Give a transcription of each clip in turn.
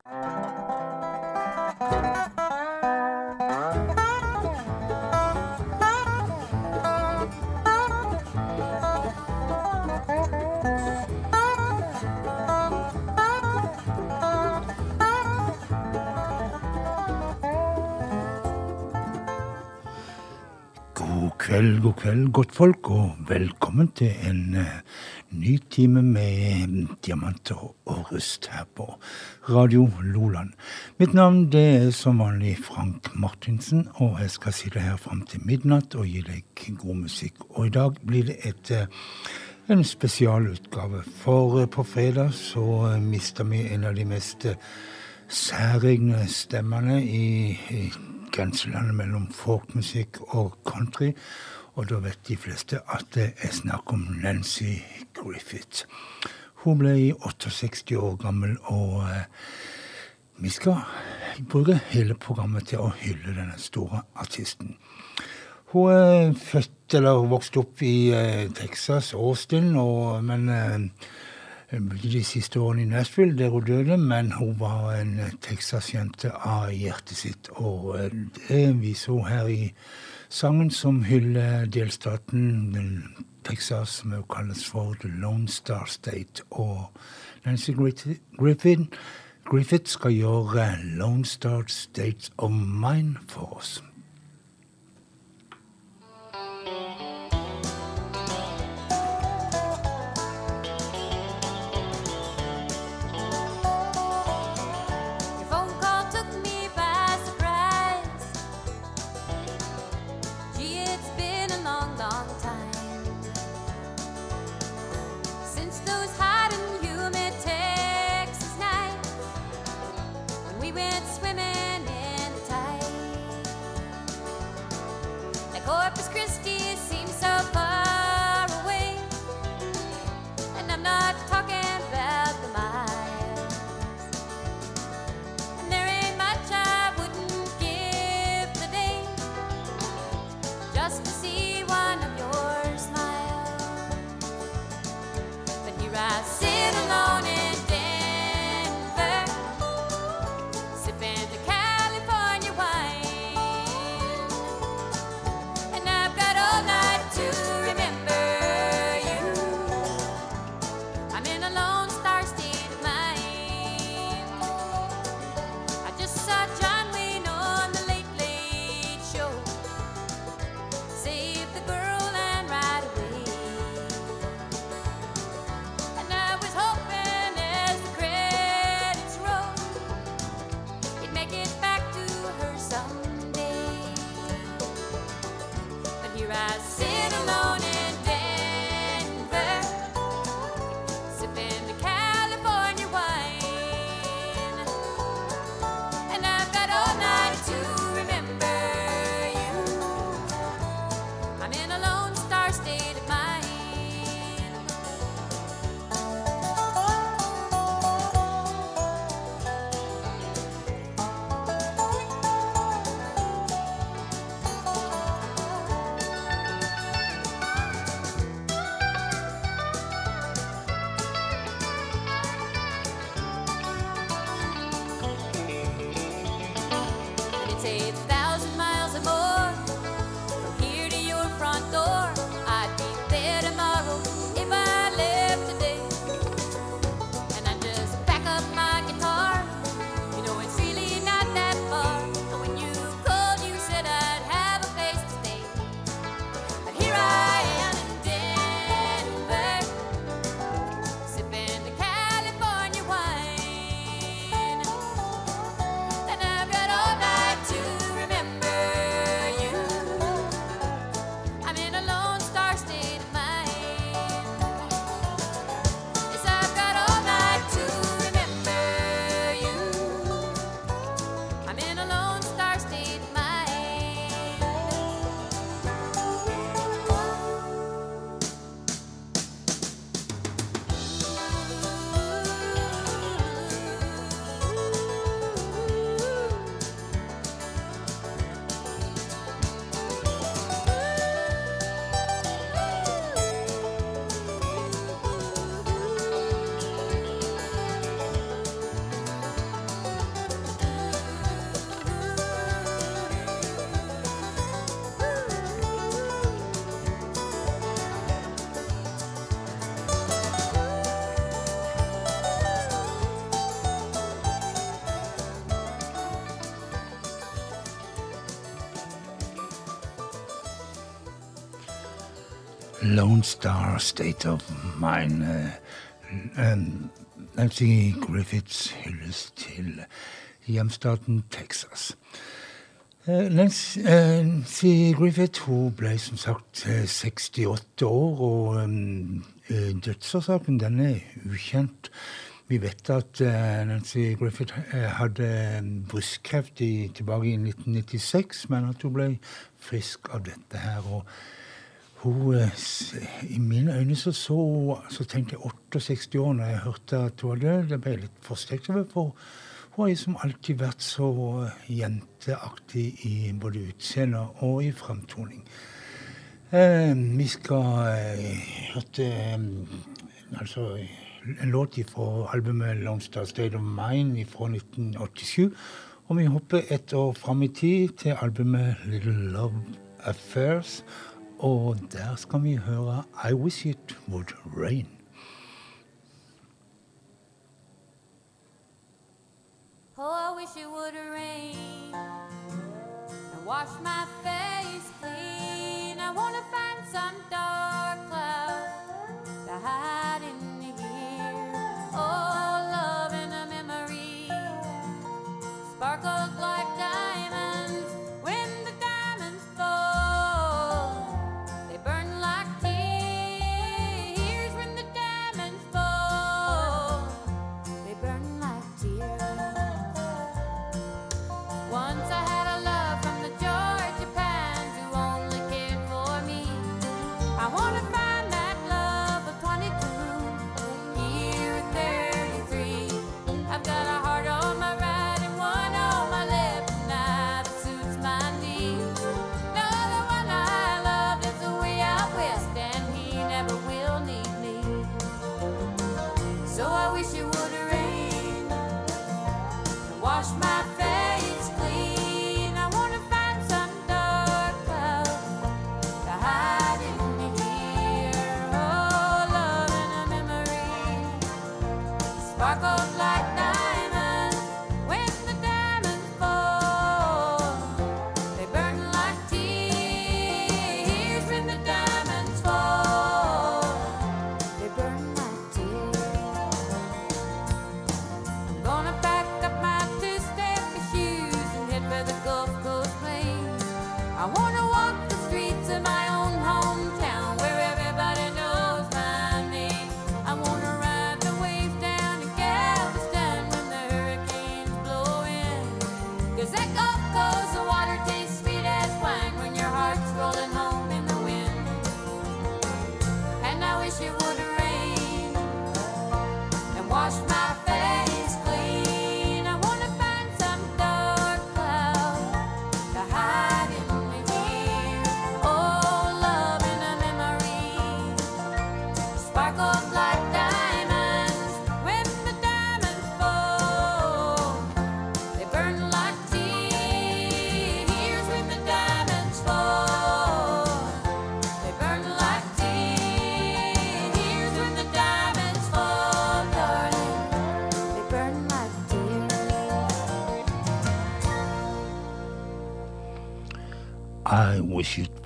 God kveld, god kveld, godt folk, og velkommen til en eh, ny time med diamanter og rust her på Radio Loland. Mitt navn det er som vanlig Frank Martinsen, og jeg skal sitte her fram til midnatt og gi deg god musikk. Og i dag blir det et, eh, en spesialutgave, for eh, på fredag så eh, mista vi en av de mest særegne stemmene i, i grenselandet mellom folkmusikk og country. Og da vet de fleste at det er snakk om Nancy Griffith. Hun ble 68 år gammel, og eh, vi skal bruke hele programmet til å hylle denne store artisten. Hun er født eller vokste opp i eh, Texas, Austin, og, men eh, de siste årene i Nashville, der hun døde, men hun var en Texas-jente av hjertet sitt. Og det viser hun her i sangen som hyller delstaten Texas, som også kalles for The Lone Star State. Og Nancy Griffin, Griffith skal gjøre Lone Star State of Mine for oss. Lone Star State of Mind. Eh, Nancy Griffiths hylles til hjemstaten Texas. Eh, Nancy, eh, Nancy Griffith hun ble som sagt eh, 68 år, og dødsårsaken den er ukjent. Vi vet at Nancy Griffith hadde brystkreft tilbake i 1996, men at hun ble frisk av dette her. og hun, eh, I mine øyne så, så, så tenkte jeg 68 år når jeg hørte at hun var død. Jeg ble litt forskrekket, for hun har liksom alltid vært så eh, jenteaktig i både utseende og i fremtoning. Eh, vi skal eh, hørte eh, altså en låt fra albumet Lone Star State of Mind fra 1987. Og vi hopper et år fram i tid til albumet Little Love Affairs. Og der skal vi høre I Wish It Would Rain. Oh, I wish it would rain and wash my face clean. I wanna find some dark cloud to hide in here. Oh,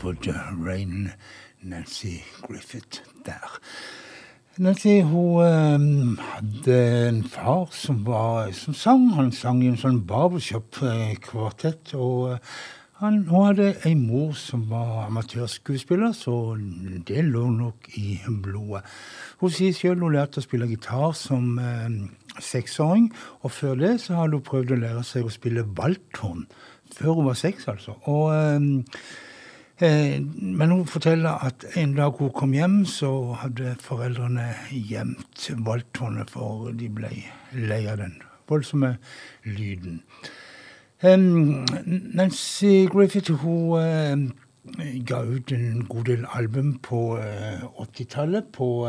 Would Rain. Nancy Griffith der. Nancy hun eh, hadde en far som, var, som sang. Han sang i en sånn barbershop-kvartett. Og eh, han, hun hadde ei mor som var amatørskuespiller, så det lå nok i blodet. Hun sier sjøl hun lærte å spille gitar som eh, seksåring, og før det så hadde hun prøvd å lære seg å spille valthorn. Før hun var seks, altså. Og eh, Eh, Men hun forteller at en dag hun kom hjem, så hadde foreldrene gjemt valthornet, for de ble lei av den voldsomme lyden. Nancy Griffith hun eh, ga ut en god del album på eh, 80-tallet på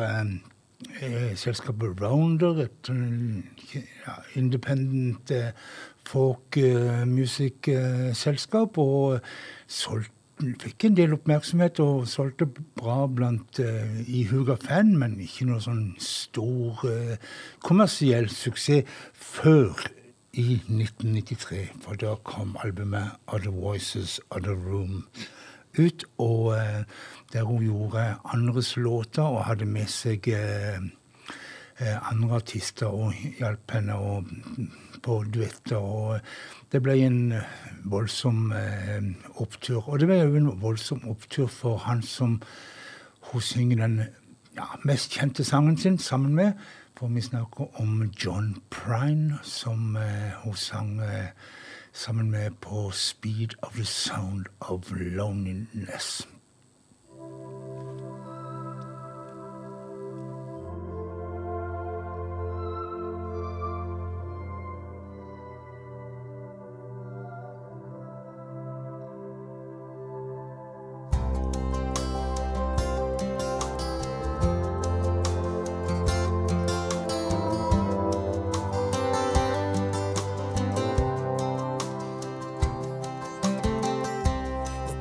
selskapet Rounder, et independent folk music-selskap, og solgte fikk en del oppmerksomhet og solgte bra blant uh, ihuga fan, men ikke noe sånn stor uh, kommersiell suksess før i 1993. For da kom albumet Other Voices, Other Room ut. Og uh, der hun gjorde andres låter og hadde med seg eh, eh, andre artister og hjalp henne og, på duetter. og Det ble en voldsom eh, opptur. Og det ble jo en voldsom opptur for han som hun synger den ja, mest kjente sangen sin sammen med. For vi snakker om John Prine, som eh, hun sang eh, sammen med på 'Speed of the Sound of Loneliness'.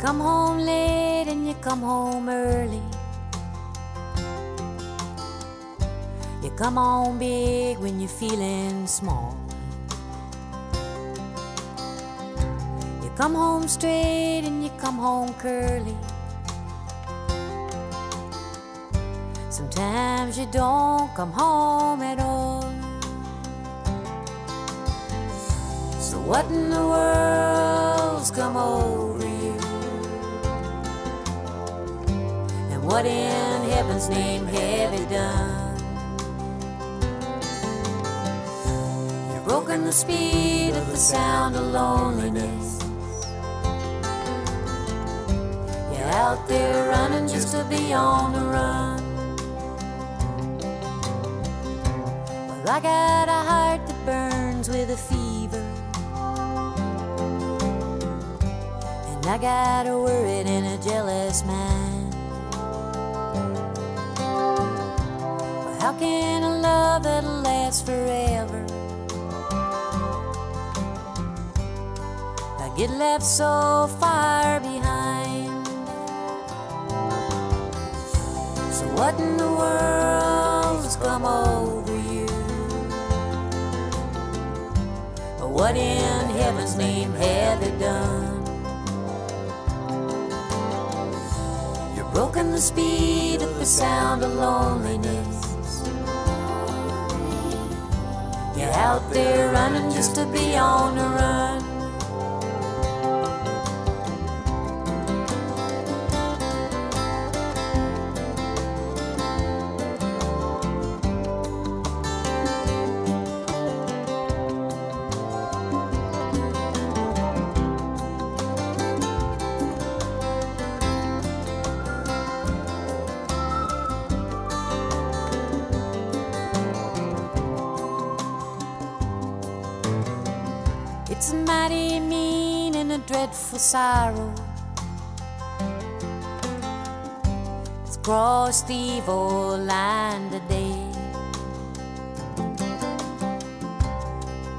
Come home late and you come home early. You come home big when you're feeling small. You come home straight and you come home curly. Sometimes you don't come home at all. So what in the world's come over what in heaven's name have you done? You've broken the speed of the sound of loneliness. You're out there running just to be on the run. Well, I got a heart that burns with a fever. And I got a worried and a jealous mind. Can a love that'll last forever? I get left so far behind. So what in the world's come over you? What in heaven's name have you done? You've broken the speed of the sound of loneliness. You're out there running just to be on the run. Dreadful sorrow. It's crossed the evil line today.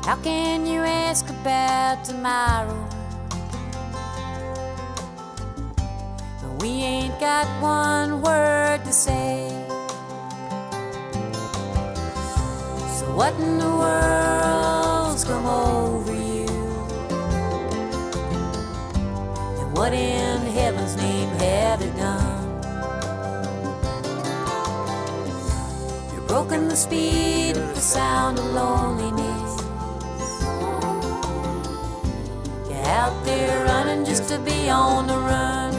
How can you ask about tomorrow? We ain't got one word to say. So what in the world's what in heaven's name have you done? You've broken the speed of the sound of loneliness. You're out there running just to be on the run.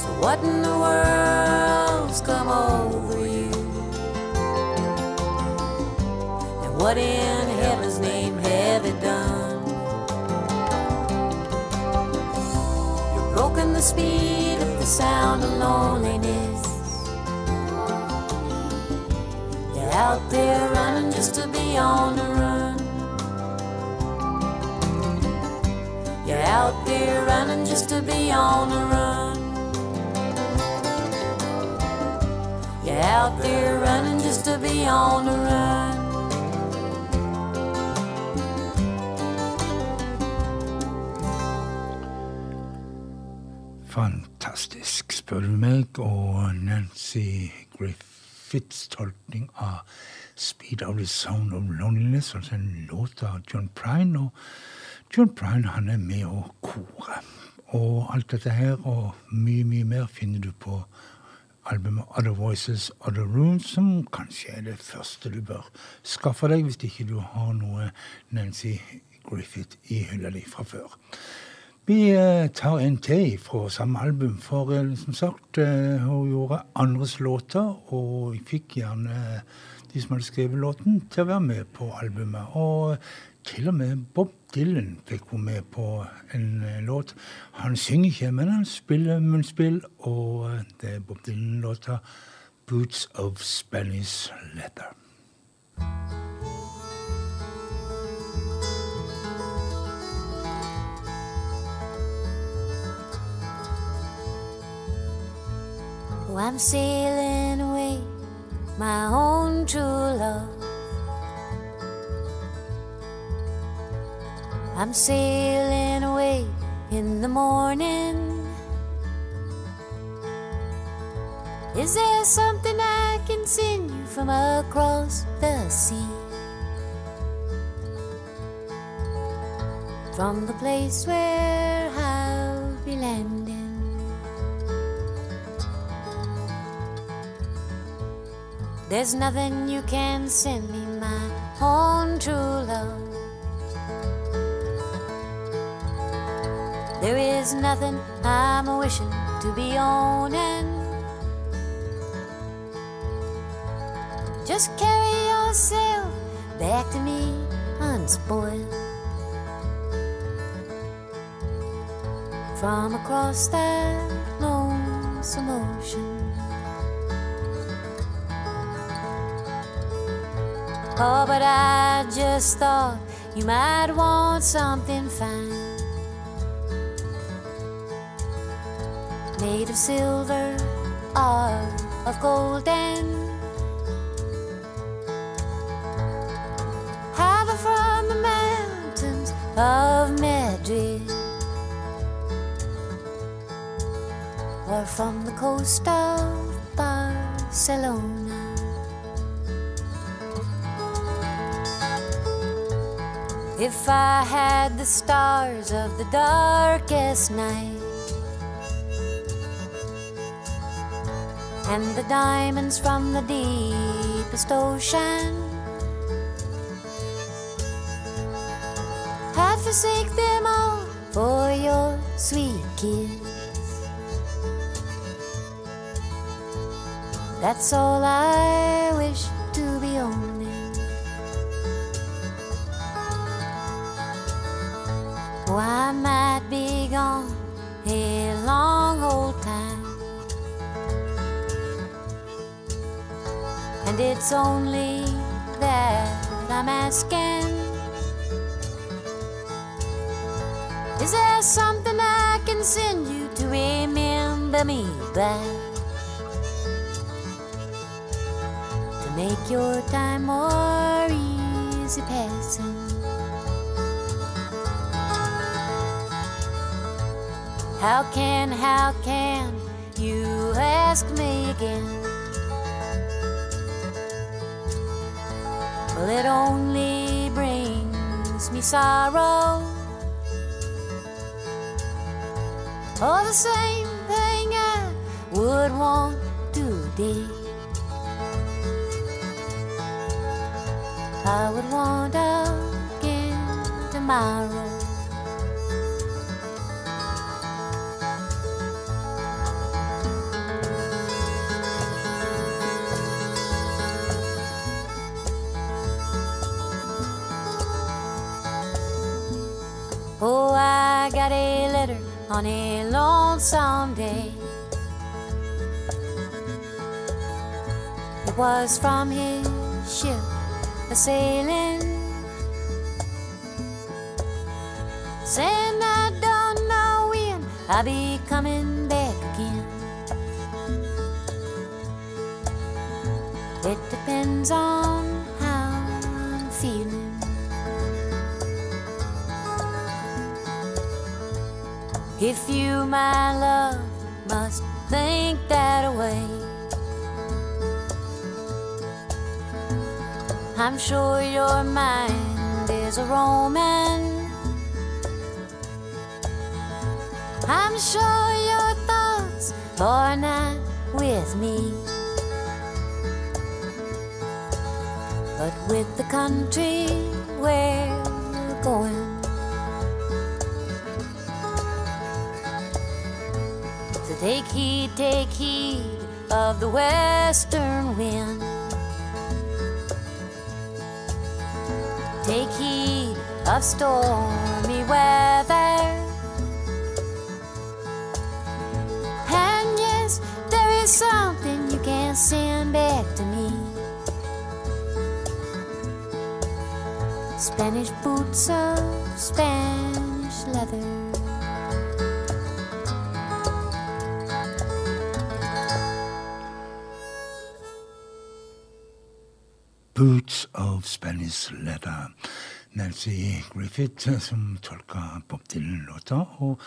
So what in the world's come over you? And what in speed of the sound of loneliness. You're out there running just to be on the run. You're out there running just to be on the run. You're out there running just to be on the run. Fantastisk, spør du meg. Og Nancy Griffiths tolkning av 'Speed of the Sound of Loneliness', altså en låt av John Prine. Og John Prine han er med å kore. Og alt dette her og mye, mye mer finner du på albumet Other Voices, Other Rooms, som kanskje er det første du bør skaffe deg hvis ikke du har noe Nancy Griffith i hylla di fra før. Vi eh, tar en til fra samme album, for eh, som sagt, eh, hun gjorde andres låter, og jeg fikk gjerne de som hadde skrevet låten, til å være med på albumet. Og til og med Bob Dylan fikk hun med på en låt. Han synger ikke, men han spiller munnspill, og det er Bob Dylan-låta 'Boots of Spanish Leather'. Oh, I'm sailing away, my own true love. I'm sailing away in the morning. Is there something I can send you from across the sea? From the place where I'll be landing. There's nothing you can send me, my own true love. There is nothing I'm wishing to be owning. Just carry yourself back to me unspoiled. From across that lonesome ocean. Oh, but I just thought you might want something fine. Made of silver or of golden. Have it from the mountains of Madrid. Or from the coast of Barcelona. If I had the stars of the darkest night and the diamonds from the deepest ocean, I'd forsake them all for your sweet kiss. That's all I wish Oh, I might be gone a long old time. And it's only that I'm asking. Is there something I can send you to remember me by? To make your time more easy. How can, how can you ask me again? Well, it only brings me sorrow. Oh, the same thing I would want to today. I would want again tomorrow. On a lonesome day. It was from his ship a sailing. Saying I don't know when I'll be coming back again. It depends on If you, my love, must think that way, I'm sure your mind is a roaming. I'm sure your thoughts are not with me. But with the country where So take heed, take heed of the western wind. Take heed of stormy weather. And yes, there is something you can't send back to me. Spanish boots of Spanish leather. Boots of Spanish Leather. Nancy Griffith eh, som tolka Bob Dylan-låta. Og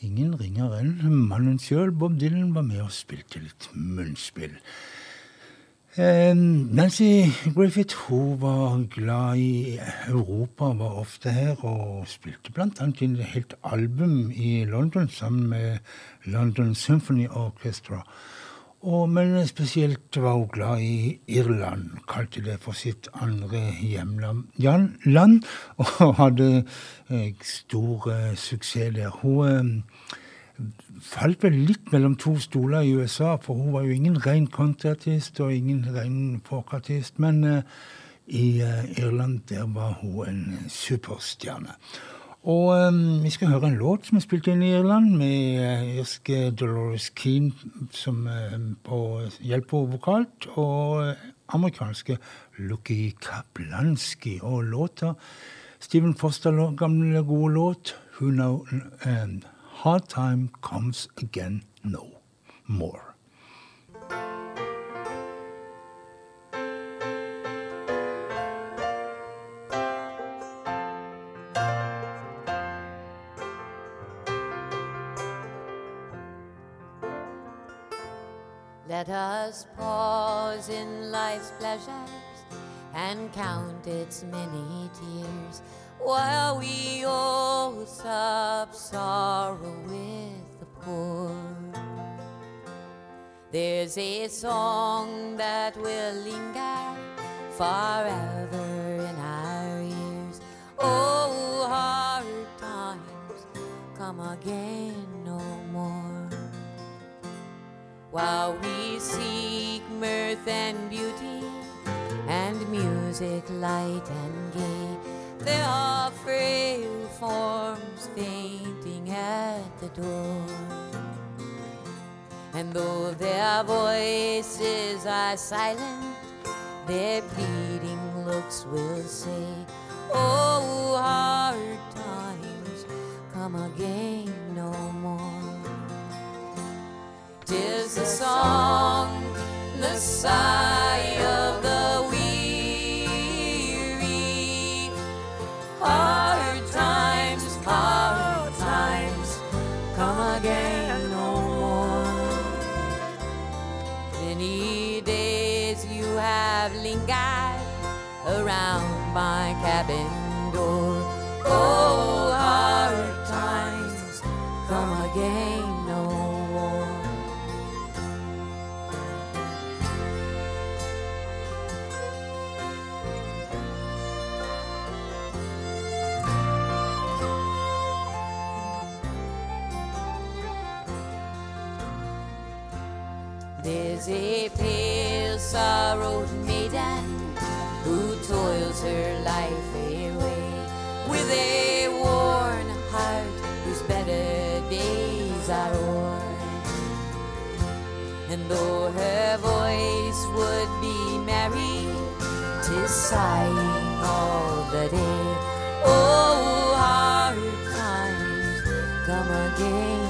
ingen ringer enn mannen sjøl, Bob Dylan, var med og spilte litt munnspill. Eh, Nancy Griffith hun var glad i Europa, var ofte her og spilte annet inn et helt album i London sammen med London Symphony Orchestra. Og, men spesielt var hun glad i Irland, kalte det for sitt andre hjemland, og hadde eh, stor eh, suksess der. Hun eh, falt vel litt mellom to stoler i USA, for hun var jo ingen ren countryartist og ingen ren folkartist, men eh, i eh, Irland der var hun en superstjerne. Og um, vi skal høre en låt som er spilt inn i Irland, med uh, irske Dolores Keane som uh, på hjelp på vokalt, og uh, amerikanske Lucky Kaplanski. Og låta Stephen Foster, gamle, gode låt, Who Know um, Hard Time Comes Again No More. Let us pause in life's pleasures and count its many tears while we all sup sorrow with the poor. There's a song that will linger forever in our ears. Oh, hard times come again While we seek mirth and beauty and music light and gay, there are frail forms fainting at the door. And though their voices are silent, their pleading looks will say, Oh, hard times come again no more. Tis the song, the sigh of the weary. Hard times, hard times, come again no more. Many days you have lingered around my cabin door. Oh, hard times, come again There's a pale sorrowed maiden who toils her life away with a worn heart whose better days are o'er. And though her voice would be merry, tis sighing all the day. Oh, hard times come again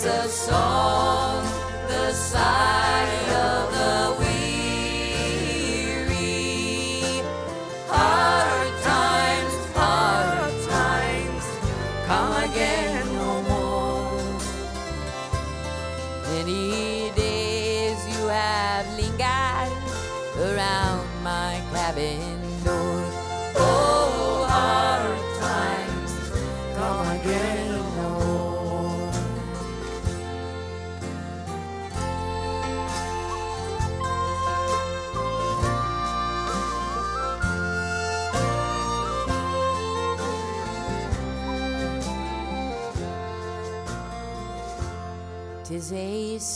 Tis a song, the sigh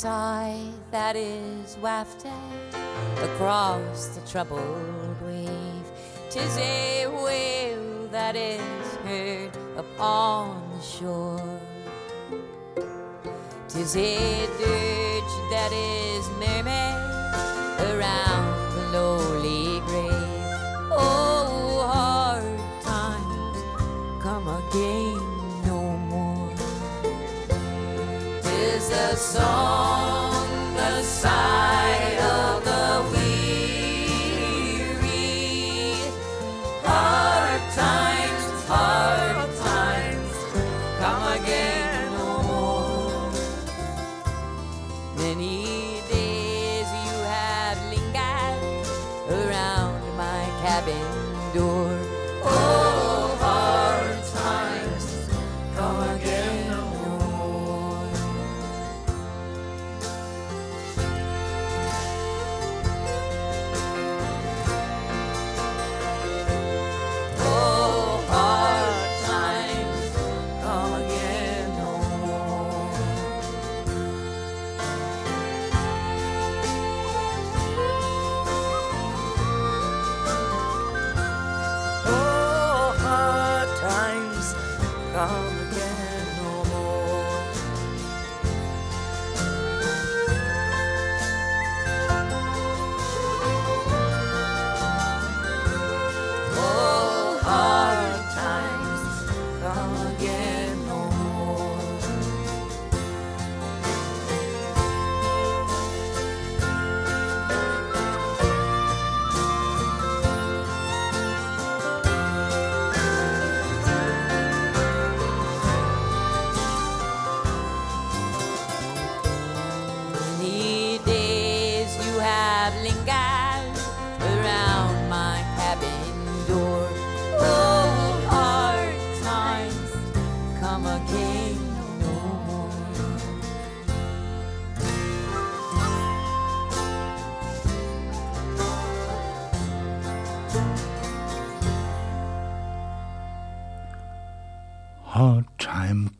sigh that is wafted across the troubled wave. Tis a wail that is heard upon the shore. Tis a dirge that is murmured song,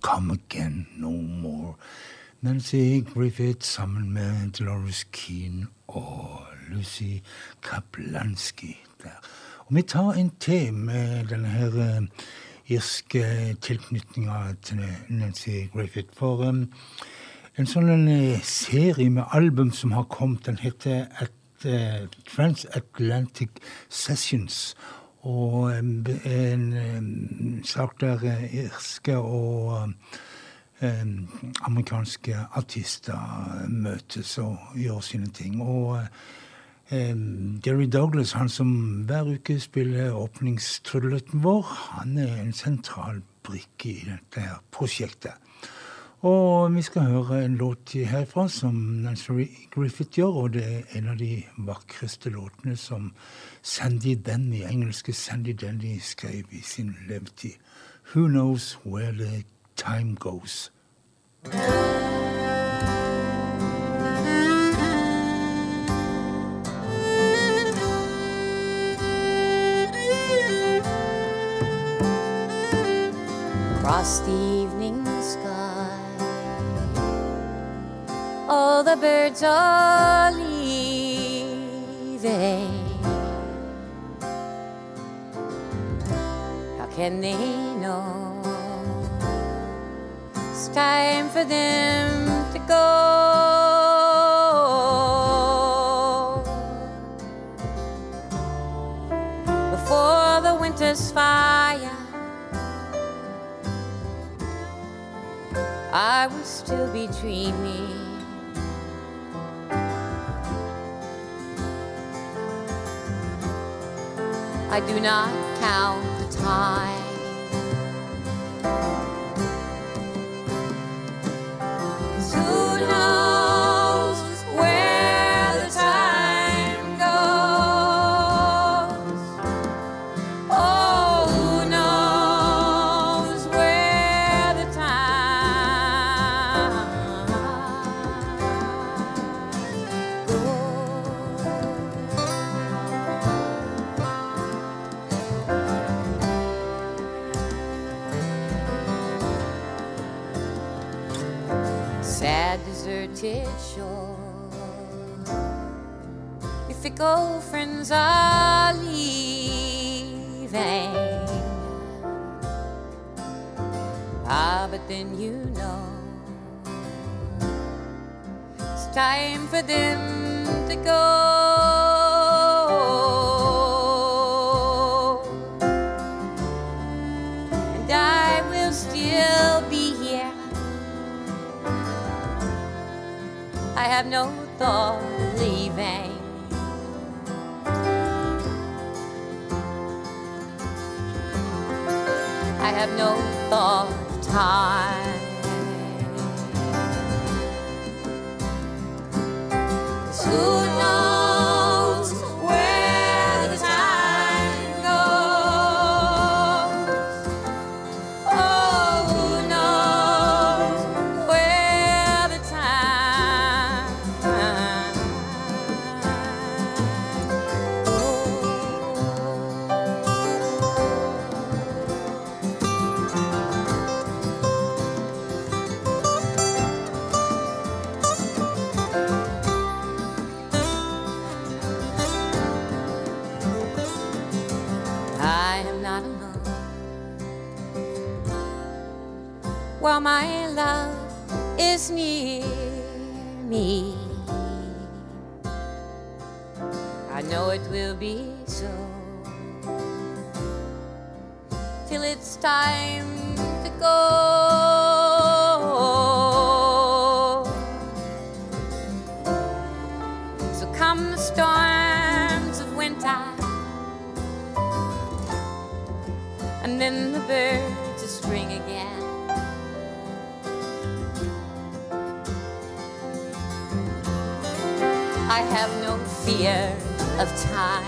come again no more. Nancy Griffith sammen med Dolores Keane og Lucy Kaplansky der. Og vi tar en til med denne her eh, irske tilknytninga til Nancy Griffith. For um, en sånn en, eh, serie med album som har kommet, den heter at, uh, Transatlantic Sessions. Og en, sak der eh, irske og amerikanske artister møtes og gjør sine ting. Og em, Jerry Douglas, han som hver uke spiller åpningstrudeletten vår, han er en sentral brikke i dette her prosjektet. Og vi skal høre en låt herfra som Nancy Griffith gjør, og det er en av de vakreste låtene som Sandy Denny, engelske Sandy Denny, skrev i sin levetid. Who knows where the time goes? across All the birds are leaving. How can they know? It's time for them to go. Before the winter's fire. I will still be dreaming. I do not count the time. Your fickle friends are leaving. Ah, but then you know it's time for them to go. And I will still be here. I have no thought time. 'Cause While my love is near me, I know it will be so. Till it's time of time.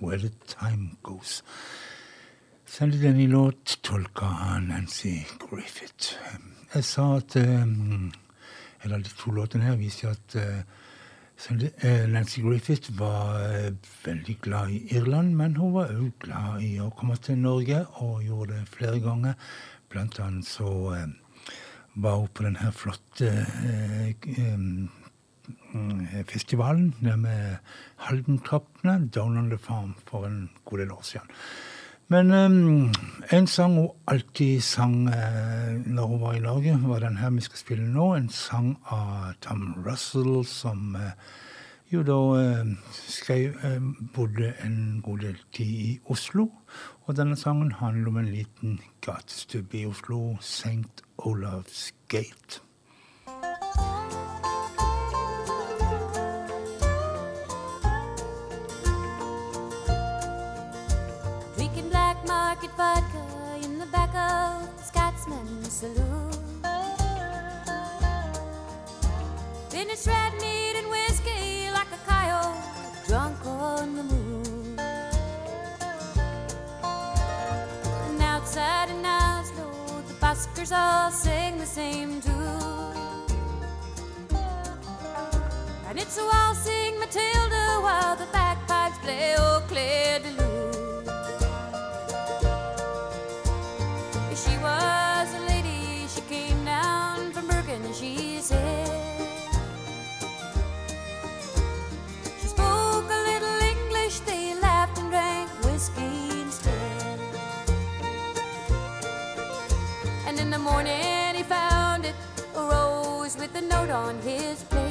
Where the time goes? Særlig denne låt tolka av Nancy Griffith. Jeg sa at um, Eller de to låtene her viser at Særlig, eh, Nancy Griffith var eh, veldig glad i Irland, men hun var òg glad i å komme til Norge, og gjorde det flere ganger. Blant annet så eh, var hun på den her flotte eh, festivalen der med Haldentrappene, Down on the Farm, for en god del år siden. Men um, en sang hun alltid sang uh, når hun var i Norge, var den her vi skal spille nå. En sang av Tom Russell, som uh, jo da uh, skrev Bodde en god del tid i Oslo. Og denne sangen handler om en liten gatestubbe i Oslo, St. Olavs Gate. The saloon. Then it's red meat and whiskey like a coyote drunk on the moon. And outside in Oslo, the buskers all sing the same tune. And it's a waltzing Matilda while the bagpipes play Eau Claire de Lune. With a note on his plate.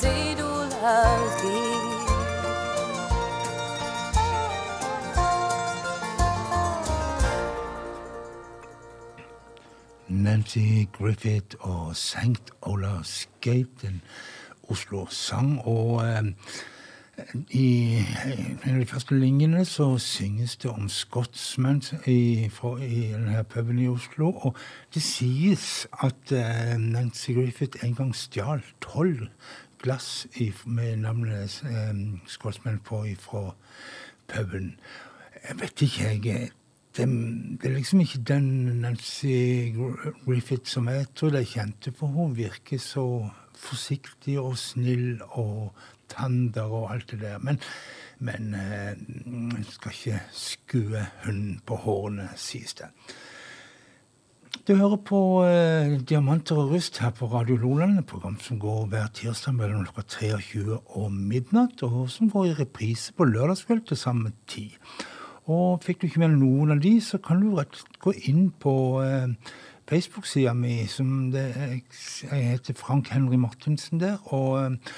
Shadow of St. Nancy Griffith og St. Olavs Gate, en Oslo-sang. Og eh, i en av de første linjene så synges det om Scotsman i, i denne puben i Oslo. Og det sies at eh, Nancy Griffith en gang stjal tolv glass med navnet eh, Scotsman på fra puben. Jeg vet ikke, jeg. Det, det er liksom ikke den Nancy Griffith som jeg tror jeg kjente, for hun virker så forsiktig og snill og tander og alt det der. Men, men eh, skal ikke skue hunden på hårene, sies det. Du hører på eh, Diamanter og rust her på Radio Loland, et program som går hver tirsdag mellom klokka 23 og midnatt, og som går i reprise på lørdagskveld til samme tid. Og fikk du ikke med noen av de, så kan du rett gå inn på eh, Facebook-sida mi, som det jeg heter Frank Henry Martinsen der, og eh,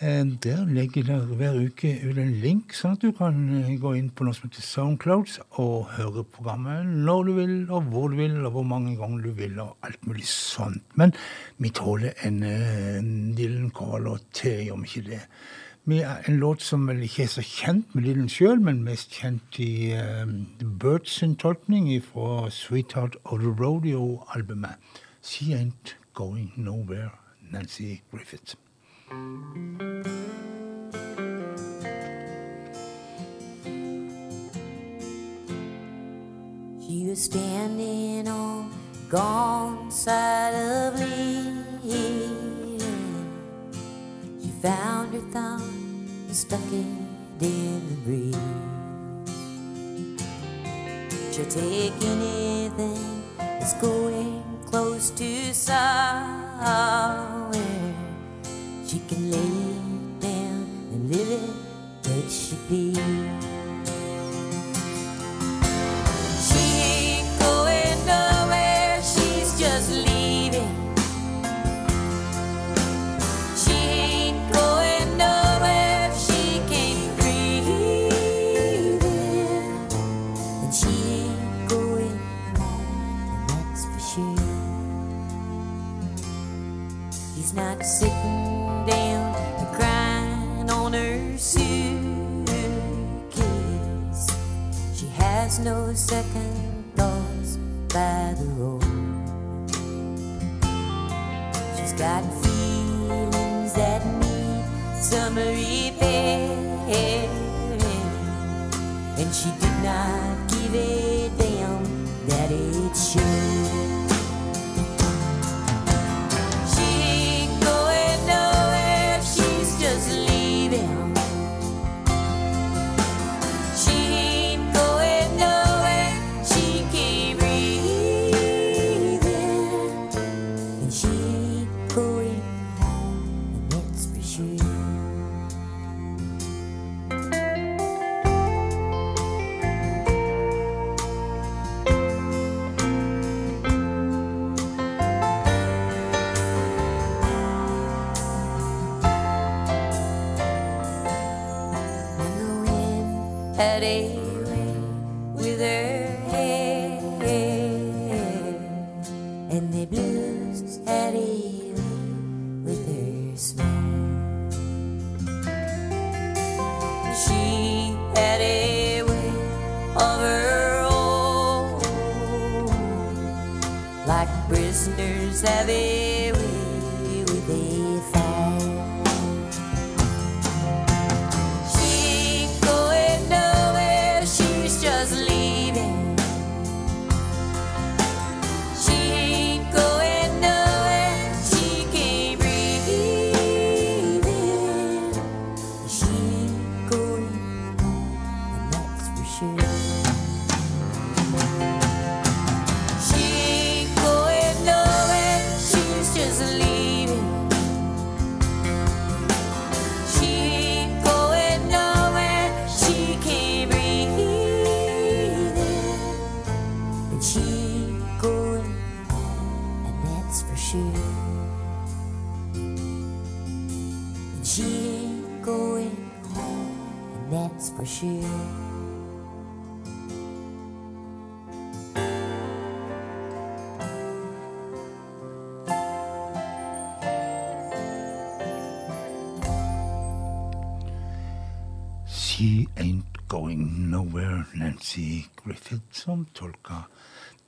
der legger jeg hver uke ut en link, sånn at du kan eh, gå inn på noe som heter Soundclouds og høre programmet når du vil, og hvor du vil, og hvor mange ganger du vil, og alt mulig sånt. Men vi tåler en eh, Dylan Cover-låt til, gjør vi ikke det? Vi er en låt som vel ikke er så kjent med Dylan sjøl, men mest kjent i uh, The Birds sin tolkning fra Sweetheart of the Rodeo-albumet. She Ain't Going Nowhere, Nancy Griffith. She was standing on gone side of Lee. She found her thumb and stuck in the breeze. She'll take anything that's going close to somewhere. Can lay down and live it like she be. Need some had som tolka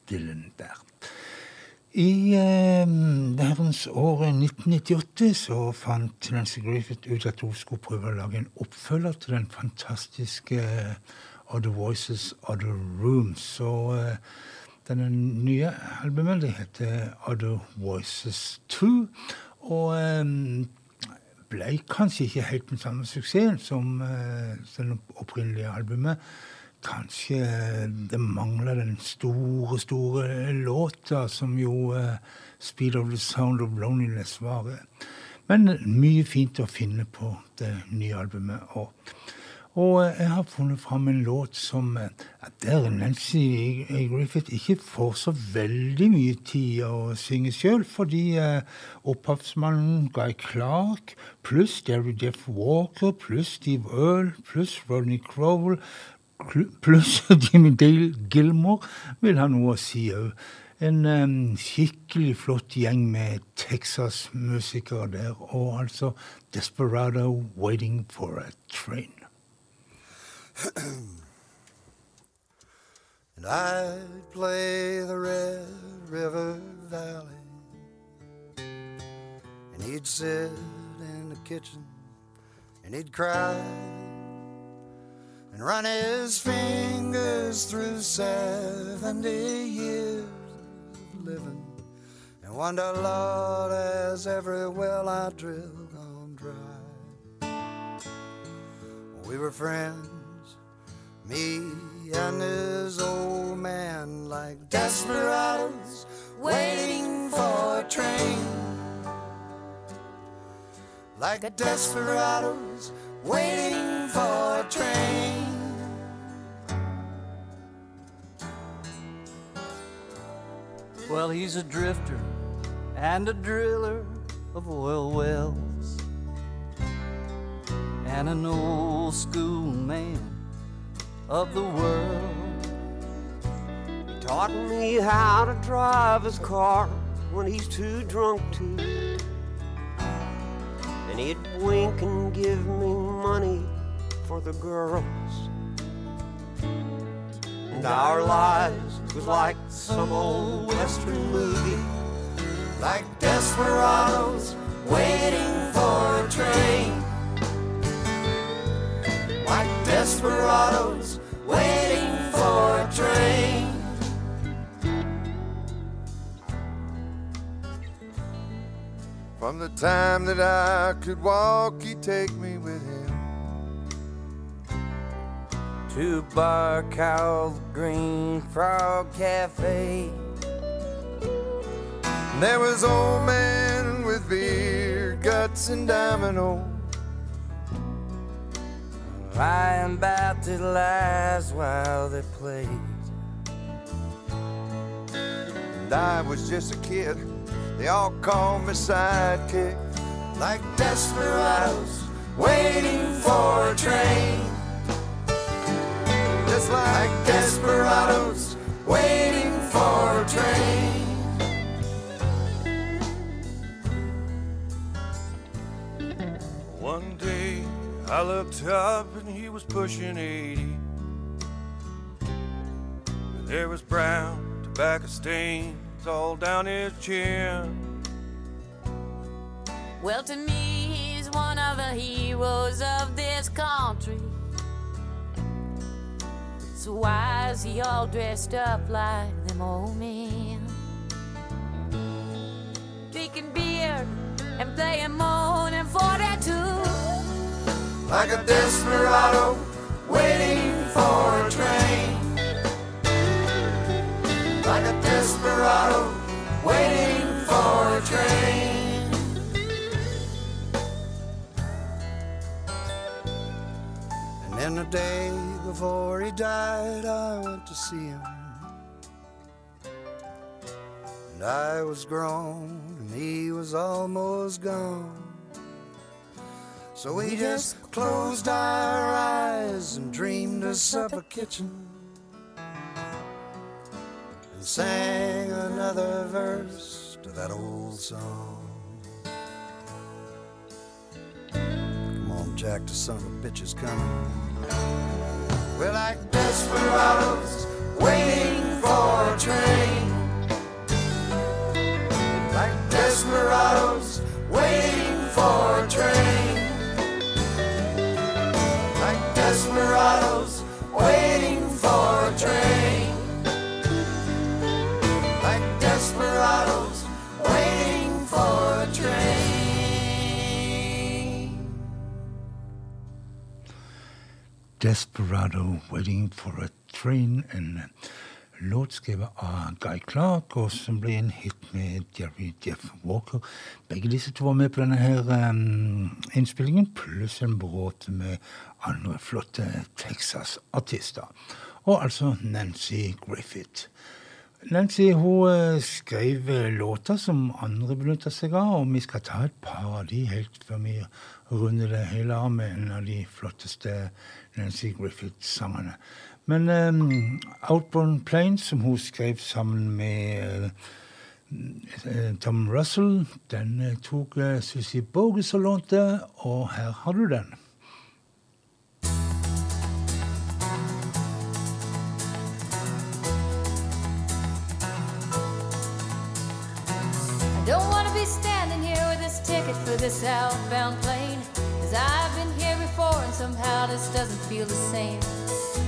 Dylan der. I eh, herrens år 1998 så fant Nancy Griffith ut at hun skulle prøve å lage en oppfølger til den fantastiske eh, Other Voices, Other Rooms. Så eh, denne nye albumet det heter Other Voices 2. Og eh, ble kanskje ikke helt den samme suksessen som eh, det opprinnelige albumet. Kanskje eh, det mangler den store, store låta som jo uh, 'Speed of the Sound of Loneliness' var. eh. Men mye fint å finne på det nye albumet. Og, og jeg har funnet fram en låt som der Nancy Griffith ikke får så veldig mye tid å synge sjøl, fordi opphavsmannen Guy Clark pluss Jerry Jeff Walker pluss Steve Earl pluss Rodney Crowell pluss Jimmie Dale Gilmore vil ha noe å si òg. Øh, en em, skikkelig flott gjeng med Texas-musikere der, og altså Desperado Waiting for a Train. And I'd play the Red River Valley. And he'd sit in the kitchen and he'd cry and run his fingers through 70 years of living and wonder, Lord, as every well I drilled gone dry? We were friends me and his old man like desperados waiting for a train. Like desperados waiting for a train. Well, he's a drifter and a driller of oil wells and an old school man of the world. He taught me how to drive his car when he's too drunk to. And he'd wink and give me money for the girls. And our lives was like some old western movie. Like desperados waiting for a train. Like desperados waiting for a train. From the time that I could walk, he'd take me with him. To Bar Cow Green Frog Cafe. There was old men with beer guts and domino. Lying about their lives while they played. And I was just a kid. They all called me sidekick. Like desperados waiting for a train. just like desperados waiting for a train. One day I looked up and he was pushing 80. And there was brown tobacco stains all down his chin. Well, to me, he's one of the heroes of this country. So why is he all dressed up like them old men? Drinking beer and playing moan and 42. like a desperado waiting for a train. Desperado waiting for a train. And then the day before he died, I went to see him. And I was grown, and he was almost gone. So we just closed our eyes and dreamed us up a kitchen and sang another verse to that old song. Come on, Jack, the son of a bitch is coming. We're like desperados waiting for a train. Like desperados waiting for a train like desperados waiting for a train. Desperado Waiting for a Train, en låt skrevet av Guy Clark, og som ble en hit med Jerry Jeff Walker. Begge disse to var med på denne her um, innspillingen, pluss en bråte med andre flotte Texas-artister. Og altså Nancy Griffith. Nancy hun eh, skrev eh, låter som andre benytta seg av, og vi skal ta et par av de helt før vi runder det hele av med en av de flotteste Nancy Griffith-sangene. Men um, Outborn Plains, som hun skrev sammen med uh, Tom Russell, den tok uh, Susie Bogus og lånte, og her har du den. Don't want to be standing here with this ticket for this outbound plane. Cause I've been here before and somehow this doesn't feel the same.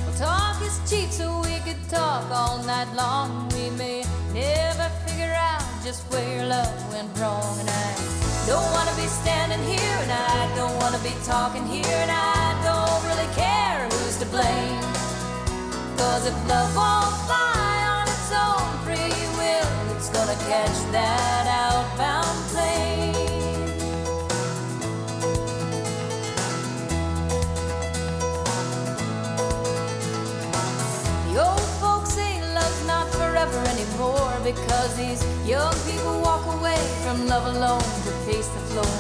Well, talk is cheap, so we could talk all night long. We may never figure out just where love went wrong. And I don't want to be standing here, and I don't want to be talking here, and I don't really care who's to blame. Cause if love won't fly on its own gonna catch that outbound plane. The old folks say love's not forever anymore because these young people walk away from love alone to face the floor.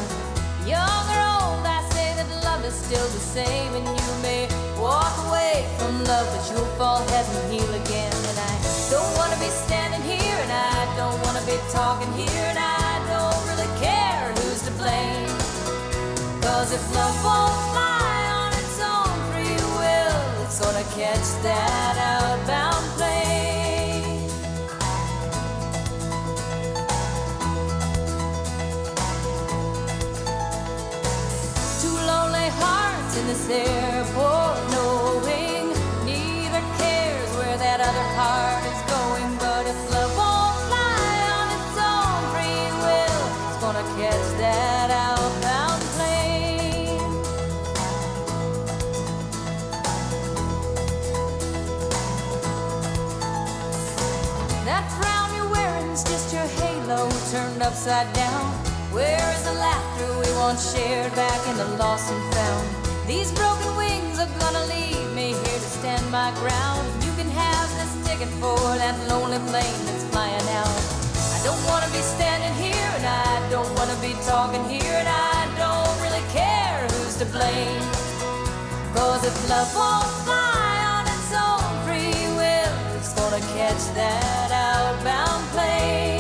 Young or old, I say that love is still the same, and you may walk away from love, but you'll fall head and heel again. I don't want to be standing here, and I don't want to be talking here, and I don't really care who's to blame. Cause if love won't fly on its own free will, it's gonna catch that outbound plane. Two lonely hearts in this airport, turned upside down. Where is the laughter we once shared back in the lost and found? These broken wings are gonna leave me here to stand my ground. You can have this ticket for that lonely plane that's flying out. I don't wanna be standing here, and I don't wanna be talking here, and I don't really care who's to blame. Cause if love won't fly on its own free will, it's gonna catch that outbound plane.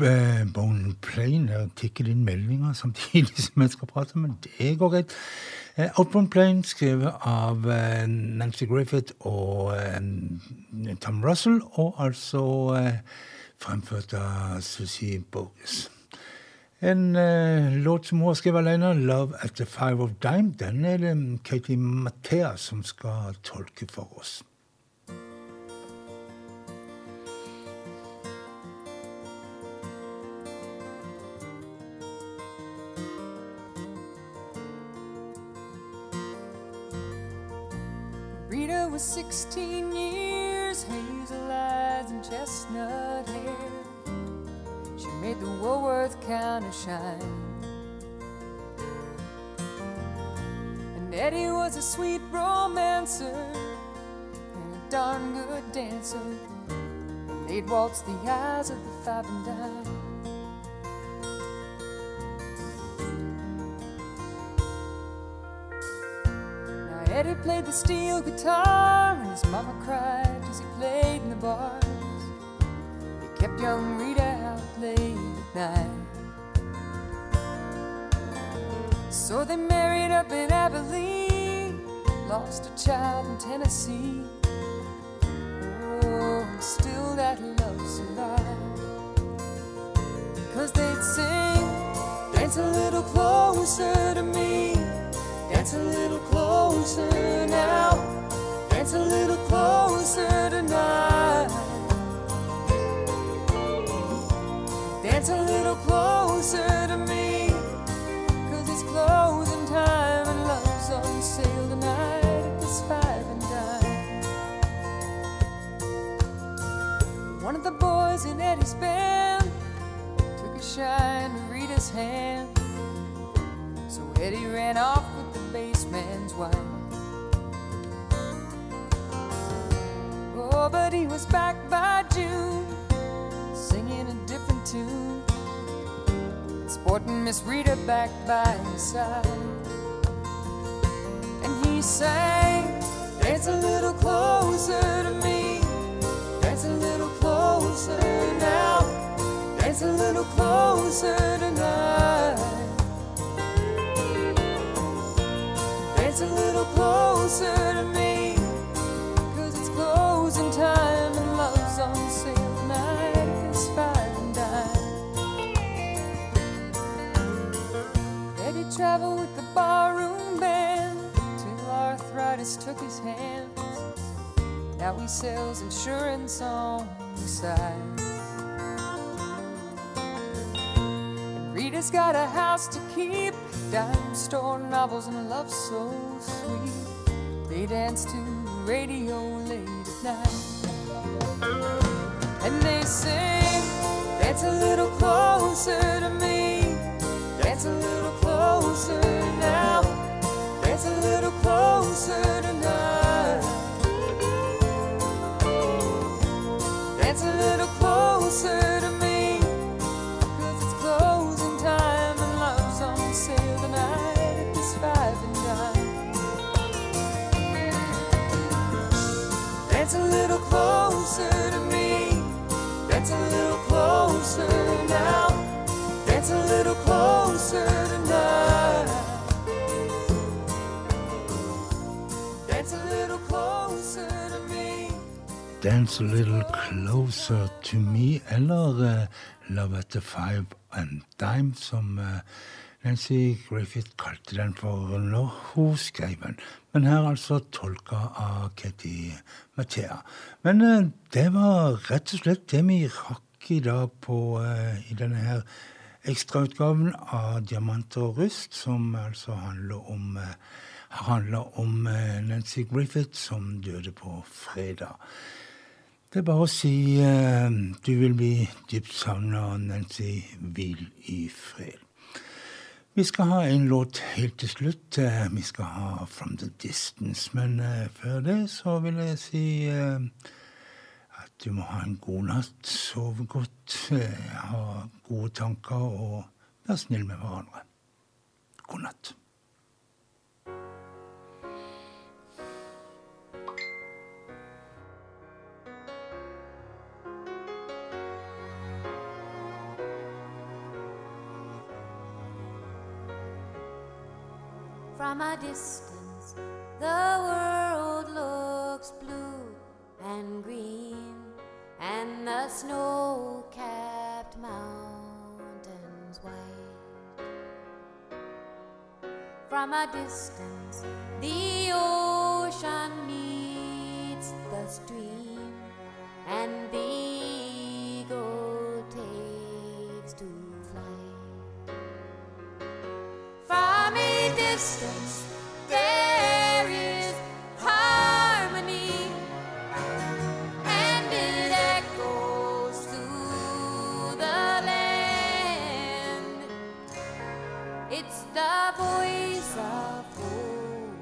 Outbound Plane der tikker inn meldinger samtidig som jeg skal prate, men det går greit. Eh, Outbound Plane skrevet av eh, Nancy Griffith og Tom Russell, og altså fremført av Susie Bogus. En låt som hun har skrevet alene, 'Love at the Five of Dime', den er det Katie Mathea som skal tolke for oss. Rita was 16 years, hazel eyes and chestnut hair. She made the Woolworth counter shine. And Eddie was a sweet romancer and a darn good dancer. And they'd waltz the eyes of the five and dime. Eddie played the steel guitar, and his mama cried as he played in the bars. He kept young Rita out late at night. So they married up in Abilene, lost a child in Tennessee. Oh, and still that love survived. Cause they'd sing, dance a little closer to me. Dance a little closer now. Dance a little closer tonight. Dance a little closer to me. Cause it's closing time and love's on sale tonight at this five and dime. One of the boys in Eddie's band took a shine to Rita's hand. So Eddie ran off But he was back by June, singing a different tune, sporting Miss Rita back by his side. And he sang, Dance a little closer to me, dance a little closer his hands. Now he sells insurance on the side. Rita's got a house to keep, dime store novels and a love so sweet. They dance to the radio late at night. And they sing, dance a little closer to me. Dance a little closer Dance a Little Closer to Me, eller uh, Love at the Five and Dime, som uh, Nancy Griffith kalte den for når hun skrev den. Men her altså tolka av Katie Mathea. Men uh, det var rett og slett det vi rakk i dag på, eh, i denne her ekstrautgaven av Diamanter og rust, som altså handler om eh, handler om eh, Nancy Griffith som døde på fredag. Det er bare å si uh, du vil bli dypt savna, Nancy. Hvil i fred. Vi skal ha en låt helt til slutt. Uh, vi skal ha From the Distance. Men uh, før det så vil jeg si at du må ha en god natt. Sove godt. ha gode tanker og vær snill med hverandre. God natt. From a distance, the world looks blue and green, and the snow capped mountains white. From a distance, the ocean meets the stream, and the It's the voice of hope,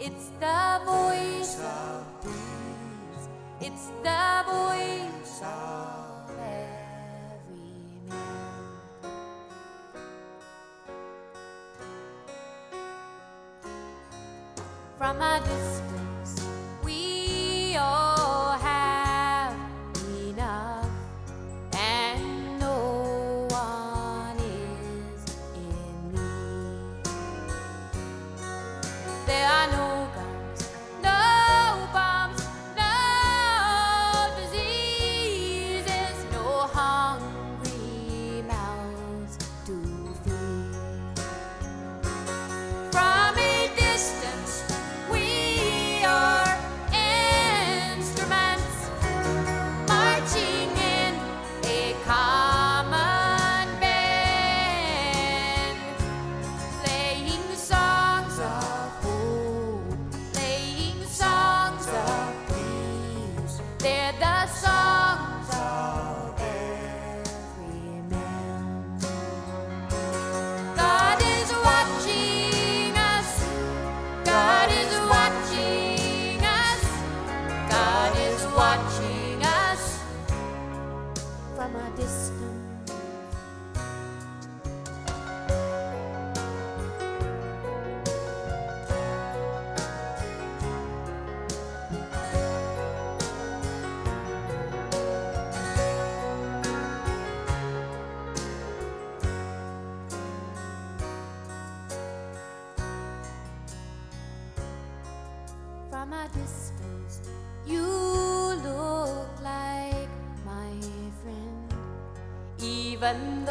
it's the voice of peace, it's the voice from a even